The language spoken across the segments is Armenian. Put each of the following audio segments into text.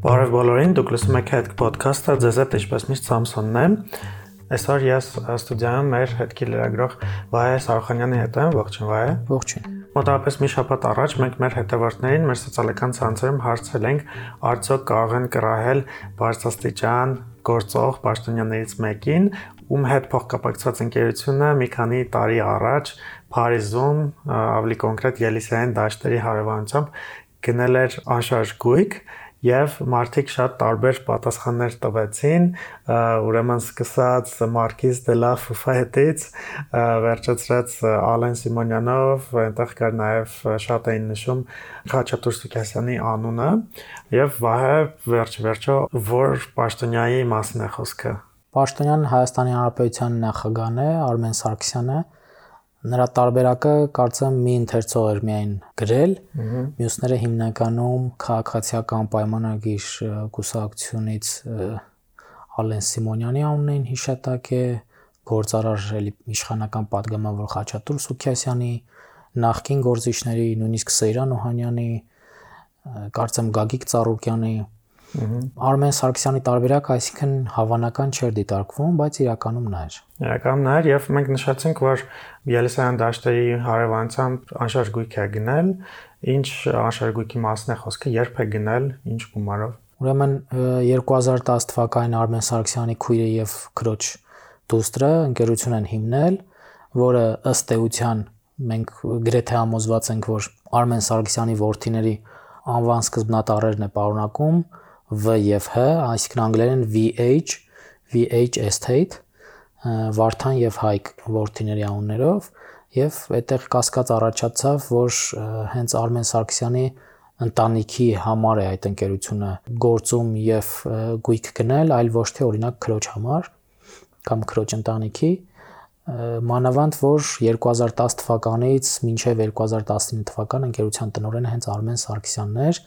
Բարև բոլորին, դուք լսում եք Head Podcast-ը, ձեզ հետ ինչպես միշտ Սամսոնն է։ Այսօր ես ստուդիայում մեր հետքի լրագրող Վահե Սարխանյանի հետ եմ, ողջույն Վահե։ Ողջույն։ Մոտավորապես մի շաբաթ առաջ մենք մեր հետևորդներին մեր սոցիալական ցանցերում հարցրել ենք, արդյոք կարող են կռահել բարձրաստիճան գործող պաշտոնյաներից մեկին, ում հետ փոխկապակցված ընկերությունը մի քանի տարի առաջ Փարիզում, ավելի կոնկրետ Ելիսեյան դաշտերի հարևանությամբ գնել էր անշարժ գույք եւ մարդիկ շատ տարբեր պատասխաններ տվեցին, ուրեմն սկսած Մարկիս դե լա Ֆուֆայետից, վերջացրած Ալեն Սիմոնյանով, այնտեղ կար նաեւ շատ էին նշում Խաչատուր Սուքասյանի անունը եւ Վահե վերջ-վերջո որ Պաշտոնյայի մասին է խոսքը։ Պաշտոնյան Հայաստանի Հանրապետության նախագահն է Արմեն Սարգսյանը, Նրա տարբերակը կարծեմ մի ընթերցող էր միայն գրել։ Մյուսները հիմնականում քաղաքացիական պայմանագիր կուսակցությունից Ալեն Սիմոնյանի անունն էին հիշատակ է, գործարար իշխանական падգամավոր Խաչատուր Սուքիասյանի, նախկին գործիչների նույնիսկ Սեյրան Օհանյանի, կարծեմ Գագիկ Ծառուկյանի Արմեն Սարգսյանի տարբերակ, այսինքն հավանական չէր դիտարկվում, բայց իրականում նա էր։ Իրականում նա էր եւ մենք նշեցինք, որ Ելիսեյան դաշտերի հարևանությամբ անշարժ գույք է գնել, ինչ անշարժ գույքի մասն է խոսքը, երբ է գնել, ինչ գումարով։ Ուրեմն 2010 թվականին Արմեն Սարգսյանի քույրը եւ քրոջ դուստրը ընկերություն են հիմնել, որը ըստ էության մենք գրեթե համոզված ենք, որ Արմեն Սարգսյանի ворթիների անվան սկզբնատարերն է պարունակում, V եւ H, այսինքն անգլերեն VH, VH Estate, Վարդան եւ Հայկ ворթիների անուններով եւ այդտեղ կասկած առաջացավ, որ հենց Արմեն Սարգսյանի ընտանիքի համար է այդ ընկերությունը գործում եւ գույք գնել, այլ ոչ թե օրինակ քրոջ համար կամ քրոջ ընտանիքի մանավանդ որ 2010 թվականից մինչև 2019 թվական ընկերության տնօրենը հենց Արմեն Սարգսյանն էր,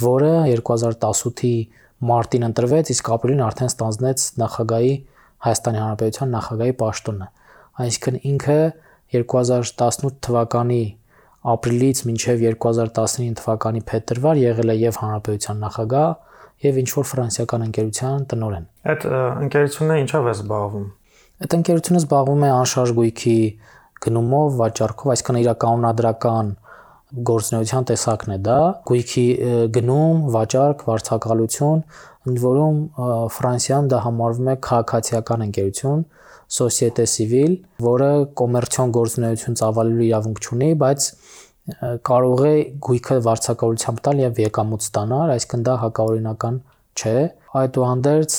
որը 2018-ի մարտին ընտրվեց, իսկ ապրիլին արդեն ստանձնեց նախագահի Հայաստանի Հանրապետության նախագահի պաշտոնը։ Այսինքն ինքը 2018 թվականի ապրիլից մինչև 2019 թվականի փետրվար եղել է եւ հանրապետության նախագահ եւ ինչ որ ֆրանսիական ընկերության տնօրեն։ Այդ ընկերությունը ինչով է զբաղվում։ Այդ ընկերությունը զբաղվում է անշարժ գույքի գնումով, վաճառքով, այսինքն իր կանոնադրական գործնեության տեսակն է դա. Գույքի գնում, վաճառք, վարձակալություն, ընդ որում Ֆրանսիայում դա համարվում է քաղաքացիական ընկերություն, Société Civile, որը կոմերցիոն գործունեություն ծավալելու իրավունք չունի, բայց կարող է գույքը վարձակալությամբ տալ եւ եկամուտ ստանալ, այսինքն դա հակաօրինական չէ։ Այդուհանդերձ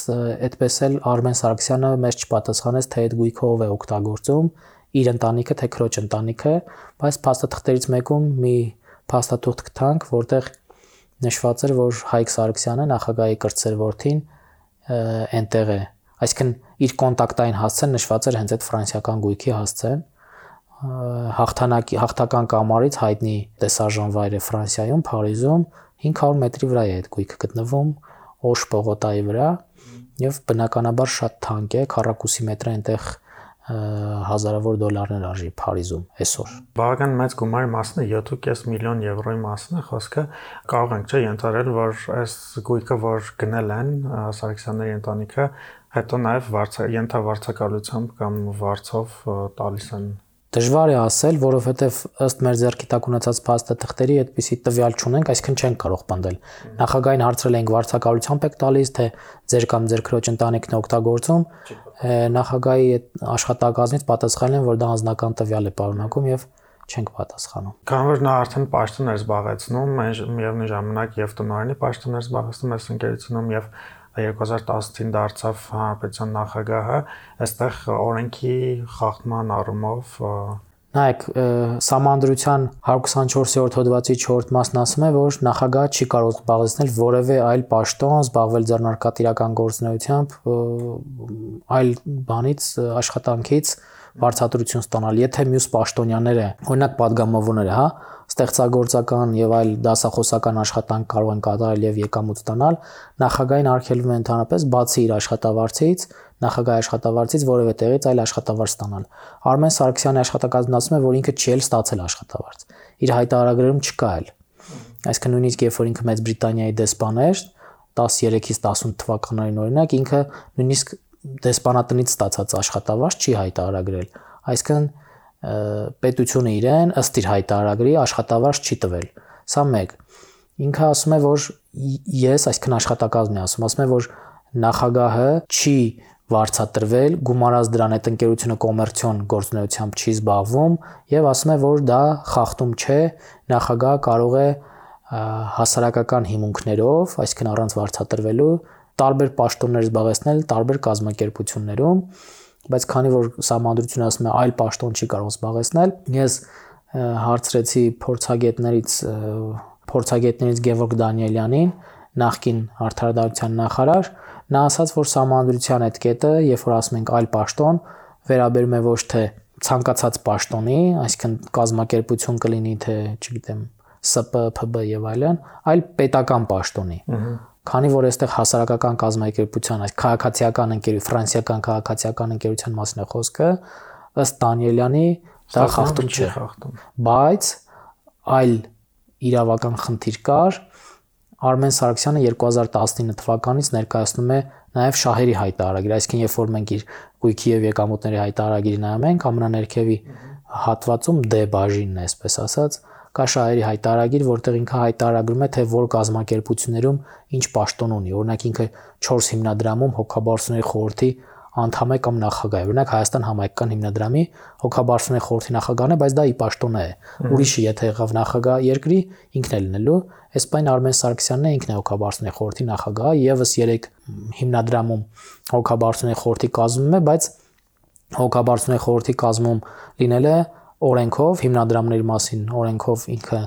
այդպես էլ Արմեն Սարգսյանը մեզ չպատասխանեց, թե այդ գույքը ով է օգտագործում, իր ընտանիքը, թե քրոջ ընտանիքը, բայց փաստաթղթերից մեկում մի փաստաթուղթ գտանք, որտեղ նշված էր, որ Հայկ Սարգսյանը նախագահի կրծեր որդին այնտեղ է։ Այսինքն իր կոնտակտային հասցեն նշված էր հենց այդ ֆրանսիական գույքի հասցեն հաղթանակի հաղթական կամարից հայտնի տեսաժան վայրը Ֆրանսիայում, Փարիզում 500 մետրի վրա է այդ գույքը գտնվում Օշ Պողոտայի վրա եւ բնականաբար շատ թանկ է քառակուսի մետրը այնտեղ հազարավոր դոլարներ արժի Փարիզում այսօր։ Բավական մեծ գումարի մասն է 7.5 միլիոն եվրոյի մասն է խոսքը։ Կարող ենք չէ ենթադրել, որ այս գույքը, որ գնել են Սարգսյանների ընտանիքը, հետո նաև վարձ ենթավարձակալությամբ կամ վարձով տալիս են Դժվար է ասել, որովհետև ըստ մեր ձեռքի տակ ունեցած փաստաթղթերի այդպիսի տվյալ չունենք, այսինքն չենք կարող պնդել։ Նախագահին հարցրել ենք վարձակալությամբ եք տալիս, թե ձեր կամ ձեր քրոջ ընտանիքն է օգտագործում։ Նախագահի այդ աշխատակազմից պատասխանել են, որ դա անձնական տվյալ է պարունակում եւ չենք պատասխանում։ Քանի որ նա արդեն պաշտոն էր զբաղեցնում, միևնույն ժամանակ եւ տնօրենի պաշտոն էր զբաղեցնում այս ընկերությունում եւ 2010-ին դարձավ հանրապետության նախագահը, այստեղ օրենքի խախտման առումով Նայեք, համանդրության 124-րդ հոդվածի 4-րդ մասն ասում է, որ նախագահը չի կարող զբաղեցնել որևէ այլ պաշտոն, զբաղվել ձեռնարկատիրական գործունեությամբ, այլ բանից, աշխատանքից բարձրացություն ստանալ, եթե մյուս պաշտոնյաները, օրինակ падգամավորները, հա, ստեղծագործական եւ այլ դասախոսական աշխատանք կարող են կատարել եւ եկամուտ ստանալ, նախագահային արգելվում է ընդհանրապես բացի իր աշխատավարձից, նախագահի աշխատավարձից որևէ տեղից այլ աշխատավարձ ստանալ։ Արմեն Սարգսյանը աշխատակազմնացում է, որ ինքը չի էլ ստացել աշխատավարձ։ Իր հայտարարագրում չկա էլ։ Այսինքն նույնիսկ երբ որ ինքը Մեծ Բրիտանիայի դեսպան էր, 13-ից 18 թվականներին օրինակ ինքը նույնիսկ դեսպանատնից ստացած աշխատավարձ չի հայտարարագրել այսինքն պետությունը իրեն ըստ իր հայտարարագրի աշխատավարձ չի տվել սա մեկ ինքը ասում է որ ես այսինքն աշխատակազմն է ասում ասում է որ նախագահը չի վարձատրվել, գումարած դրան այդ ընկերությունը կոմերցիոն գործունեությամբ չի զբաղվում եւ ասում է, որ դա խախտում չէ, նախագահը կարող է հասարակական հիմունքներով, այսինքն առանց վարձատրվելու տարբեր պաշտոններ զբաղեցնել տարբեր կազմակերպություններում, բայց քանի որ համանդրությունը ասում է այլ պաշտոն չի կարող զբաղեցնել, ես հարցրեցի փորձագետներից փորձագետներից Գևորգ Դանիելյանին, նախկին արդարադատության նախարար, Նա ասաց, որ համանդրության այդ կետը, երբ որ ասում ենք այլ պաշտոն, վերաբերում է ոչ թե ցանկացած պաշտոնի, այսինքն կազմակերպություն կլինի թե, չգիտեմ, ՍՊ, ՓԲ եւ այլն, այլ պետական պաշտոնի։ Քանի որ այստեղ հասարակական կազմակերպության, այս քաղաքացիական ընկերություն, ֆրանսիական քաղաքացիական ընկերության մասն է խոսքը, ըստ Դանիելյանի դա խախտում չէ։ Բայց այլ իրավական խնդիր կար, Արմեն Սարգսյանը 2019 թվականից ներկայացնում է նաև շահերի հայտարարագիր, այսինքն երբ որ մենք իր գույքի եւ եկամուտների հայտարարագիրը նայում ենք, ամենաներքևի հատվածում D բաժինն է, այսպես ասած, կա շահերի հայտարարագիր, որտեղ ինքը հայտարարագրում է, թե որ գազམ་ակերպություններում ինչ պաշտոն ունի։ Օրինակ ինքը 4 հիմնադրամում հոգաբարձուների խորհրդի անդամ է կամ նախագահ է։ Օրինակ Հայաստան համայնքական հիմնադրամի հոգաբարձուների խորհրդի նախագահն է, բայց դա ի պաշտոն է։ Ուրիշը եթե եղավ նախագահ երկրի, ինքն է լինելու։ Էսպայն Արմեն Սարգսյանն է ինքն է հոգաբարձուների խորհրդի նախագահը, եւս 3 հիմնադրամում հոգաբարձուների խորհրդի կազմում է, բայց հոգաբարձուների խորհրդի կազմում լինելը օրենքով հիմնադրամների մասին օրենքով ինքը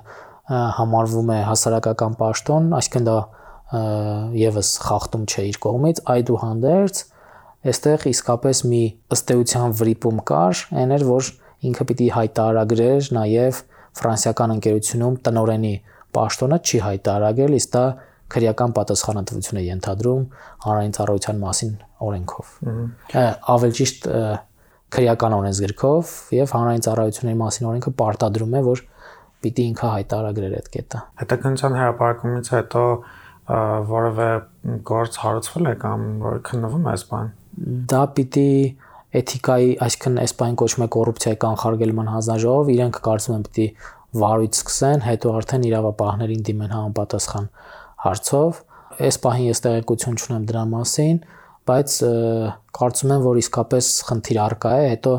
համարվում է հասարակական պաշտոն, այսինքն դա եւս խախտում չէ իր կողմից, այդուհանդերձ այստեղ իսկապես մի ըստեյության վրիպում կար, այն էր, որ ինքը պիտի հայտարարագրեր նաև ֆրանսիական ընկերությունում տնորենի պաշտոնը չի հայտարարել, իսկ դա քրեական պատասխանատվություն է ենթադրում հանրային ծառայության մասին օրենքով։ Ավել ճիշտ քրեական օրենսգրքով եւ հանրային ծառայությունների մասին օրենքը պարտադրում է, որ պիտի ինքը հայտարարագրեր այդ կետը։ Հետաքննության հրապարակումից հետո որևէ գործ հարուցվել է կամ որ քննվում է այս բան դա պիտի էթիկայի, այսինքն այս բան կոչվում է կոռուպցիայի կանխարգելման հանձնաժողով, իրենք կարծում են պիտի վարույց սկսեն, հետո արդեն իրավապահներին դիմեն համապատասխան հարցով։ Այս պահին ես տեղեկություն չունեմ դրա մասին, բայց կարծում եմ, որ իսկապես խնդիր արկա է, հետո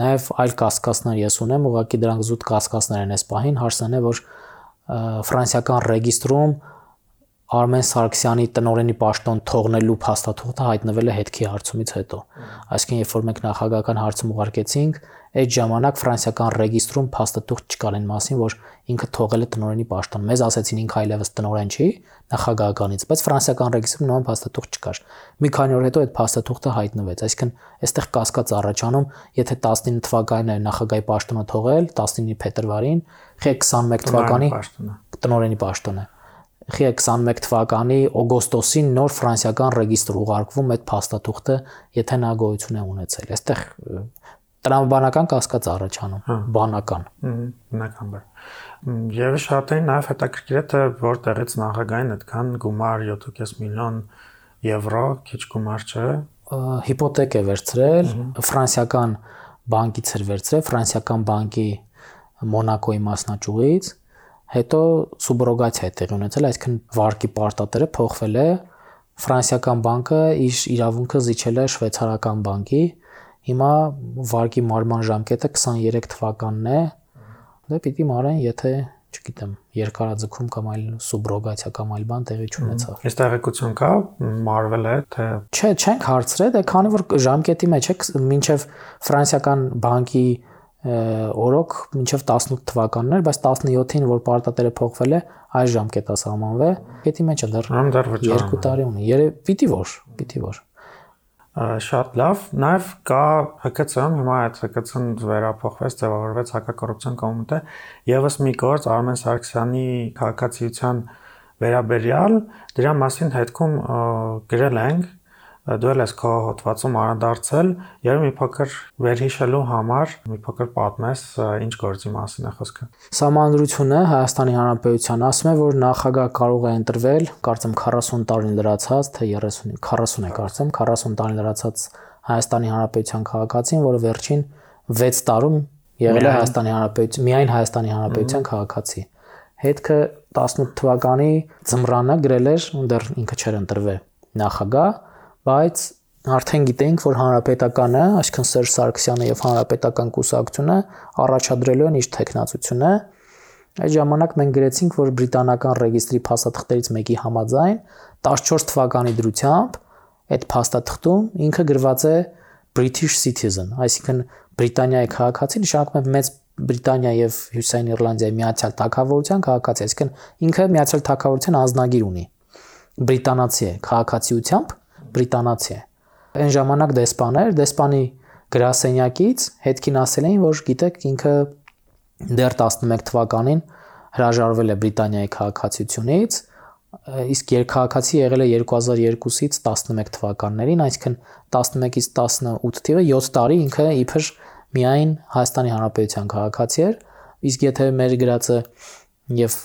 նաև այլ կասկածներ ես ունեմ, ուղղակի դրանք զուտ կասկածներ են այս պահին, հարցն է, որ ֆրանսիական ռեգիստրում Արմեն Սարգսյանի տնորենի պաշտոն թողնելու փաստաթուղթը հայտնվել է հետքի հարցումից հետո։ Այսինքն, երբ որ մենք նախագահական հարցում ուղարկեցինք, այդ ժամանակ ֆրանսիական ռեգիստրում փաստաթուղթ չկար այն մասին, որ ինքը թողել է տնորենի պաշտոն։ Մեզ ասեցին ինքը այլևս տնորեն չի նախագահականից, բայց ֆրանսիական ռեգիստրում նույն փաստաթուղթ չկար։ Մի քանի օր հետո այդ փաստաթուղթը հայտնվեց։ Այսինքն, այստեղ կասկած առաջանում, եթե 19 թվականին է նախագահի պաշտոնը թողել, 19-ի փետրվարին, խե 21 թվականի տնորենի պաշտոնը խի 21 թվականի օգոստոսին նոր ֆրանսիական ռեգիստր ուղարկվում այդ փաստաթուղթը, եթե նա գոյություն է ունեցել։ Այստեղ տրամաբանական կասկած առաջանում, հա։ բանական։ Բնականաբար։ Եվ շատ էին նաև հետաքրքիր է թե որտեղից նախագահին այդքան գումար 7.5 միլիոն եվրո, քիչ գումար չէ։ Հիպոթեք է վերցրել, ֆրանսիական բանկից էր վերցրել, ֆրանսիական բանկի Մոնակոյի մասնաճյուղից հետո սուբրոգացիա է տեղի ունեցել, այսինքն վարկի պարտատերը փոխվել է ֆրանսիական բանկը իր իրավունքը զիջել է շվեյցարական բանկի հիմա վարկի մարման ժամկետը 23 թվականն է դա պիտի մարեն եթե չգիտեմ երկարաձգում կամ այլ սուբրոգացիա կամ այլ բան տեղի չունեցավ Այս տեղեկություն կա մարվել է թե Չէ, չենք հարցրել, դե քանի որ ժամկետի մեջ է մինչև ֆրանսիական բանկի օրոք մինչև 18 թվականներ, բայց 17-ին որ պարտատերը փոխվել է, այս ժամկետա սահմանվել, գետի մեջ դեռ 2 տարի ունի։ Երևի պիտի որ, պիտի որ։ Շատ լավ, նաև կա ՀԿՑ-ում, հիմա այդ ՀԿՑ-ն վերափոխվեց, ձևավորվեց հակակոռուպցիոն կոմիտե, եւս մի գործ Արմեն Սարգսյանի քաղաքացիության վերաբերյալ, դրա մասին հետքում գրել ենք դու էլ ես քո հոդվածում անդրադարձել, երբ մի փոքր վերհիշելու համար մի փոքր պատմես ինչ գործի մասին է խոսքը։ Սահմանադրությունը Հայաստանի Հանրապետության ասում է, որ նախագահ կարող է ընտրվել, կարծեմ 40 տարին լրացած, թե 30 40 է կարծեմ, 40 տարին լրացած Հայաստանի Հանրապետության քաղաքացին, որը վերջին 6 տարում եղել է Հայաստանի Հանրապետության, միայն Հայաստանի Հանրապետության քաղաքացի։ Հետքը 18 թվականի ծմրանը գրել էր, դեռ ինքը չէր ընտրվել նախագահ, բայց արդեն գիտենք, որ հանրապետականը, այսինքն Սերժ Սարգսյանը եւ հանրապետական կուսակցությունը առաջադրելու են իր տեխնացությունը։ Այդ ժամանակ մենք գրեցինք, որ բրիտանական ռեգիստրի փաստաթղթերից մեկի համաձայն 14 թվականի դրությամբ այդ փաստաթղթում ինքը գրված է British citizen, այսինքն Բրիտանիայի քաղաքացի նշանակում է մեծ Բրիտանիա եւ Հյուսային Իռլանդիայի միացյալ թագավորության քաղաքացի, այսինքն ինքը միացյալ թագավորության անձնագիր ունի։ Բրիտանացի է, քաղաքացիությամբ բրիտանացի է։ Այն ժամանակ դեսպան էր, դեսպանի գրասենյակից հետքին ասել էին, որ գիտեք, ինքը դեռ 11 թվականին հրաժարվել է Բրիտանիայի քաղաքացիությունից, իսկ երկքաղաքացի եղել է 2002-ից 11 թվականներին, այսինքն 11-ից 18 թիվը 7 տարի ինքը իբր միայն Հայաստանի Հանրապետության քաղաքացի էր, իսկ եթե մեր գրածը եւ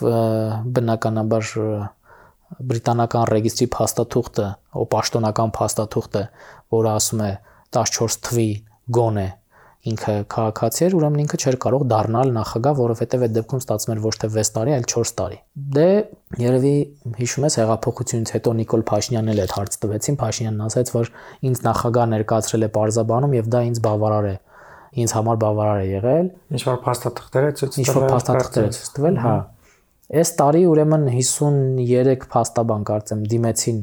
բնականաբար բրիտանական ռեգիստրի փաստաթուղթը, ո պաշտոնական փաստաթուղթը, որը ասում է 14 թվի գոնե ինքը քաղաքացի էր, ուրեմն ինքը չէր կարող դառնալ նախագահ, որովհետև այդ դեպքում ստացվում էր ոչ թե 6 տարի, այլ 4 տարի։ Դե երևի հիշում ես հեղափոխությունից հետո Նիկոլ Փաշինյանն էլ այդ հարց տվեցին, Փաշինյանն ասաց, որ ինձ նախագահ ներկայացրել է Պարզաբանում եւ դա ինձ բավարար է ինձ համար բավարար է եղել։ Ինչ որ փաստաթղթեր է ցույց տվել։ Ինչ որ փաստաթղթեր է ցույց տվել, հա։ Այս տարի ուրեմն 53 փաստաբան կարծեմ դիմեցին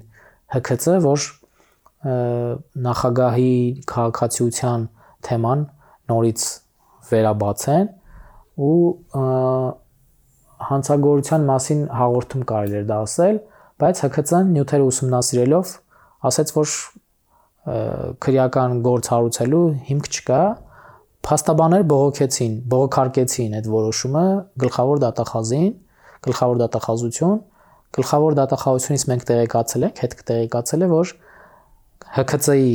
ՀՔՑ, որ նախագահի քաղաքացիության թեման նորից վերաբացեն ու հանցագործության մասին հաղորդում կարելի էր դա ասել, բայց ՀԿՑ-ն նյութերը ուսումնասիրելով ասաց, որ քրեական գործ հարուցելու հիմք չկա, փաստաբաներ բողոքեցին, բողոքարկեցին այդ որոշումը գլխավոր դատախազին, գլխավոր դատախազություն, գլխավոր դատախազությունից մենք տեղեկացել ենք, հետ կտեղեկացել է, որ ՀԿՑ-ի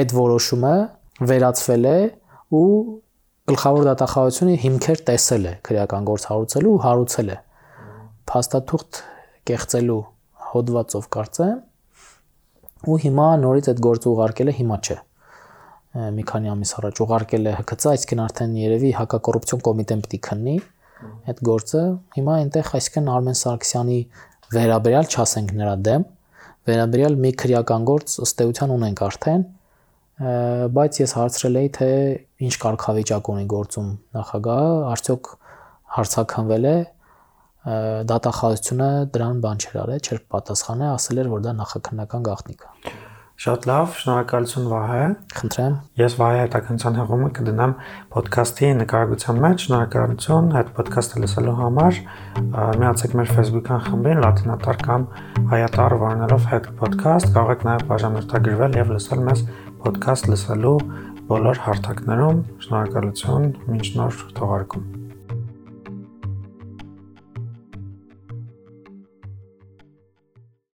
այդ որոշումը վերացվել է ու գլխավոր դատախազությունը հիմքեր տեսել է քրեական գործ հարուցելու ու հարուցել է փաստաթուղթ կեղծելու հոդվածով կարծեմ ու հիմա նորից այդ գործը ուղարկել է հիմա չէ մի քանի ամիս առաջ ուղարկել է ՀԿՑ, այսինքն արդեն երևի հակակոռուպցիոն կոմիտեն պիտի քննի այդ գործը հիմա այնտեղ այսինքն Արմեն Սարգսյանի վերաբերյալ չասենք նրա դեմ վերաբերյալ մի քրեական գործ ըստ էության ունենք արդեն բայց ես հարցրել էի թե ինչ կարգավիճակ ունի գործում նախագահը, արդյոք հարցակնվել է դատախազությունը դրան բան չէր արել, չէր պատասխանել, ասել էր որ դա նախաքննական գաղտնիք է։ Շատ լավ, շնորհակալություն Վահե։ Խնդրեմ։ Ես Վահե հետաքննության հղումը կդնամ ոդքասթի նկարագրության մեջ։ Շնորհակալություն այդ ոդքասթը լսելու համար։ Միացեք մեր Facebook-յան խմբին լատինատար կամ հայատար վարնելով հետ ոդքասթ։ Կարող եք նաև բաժանորդագրվել եւ լսել մեզ ոդքասթ լսելու բոլոր հարթակներում։ Շնորհակալություն, մինչ նոր թողարկում։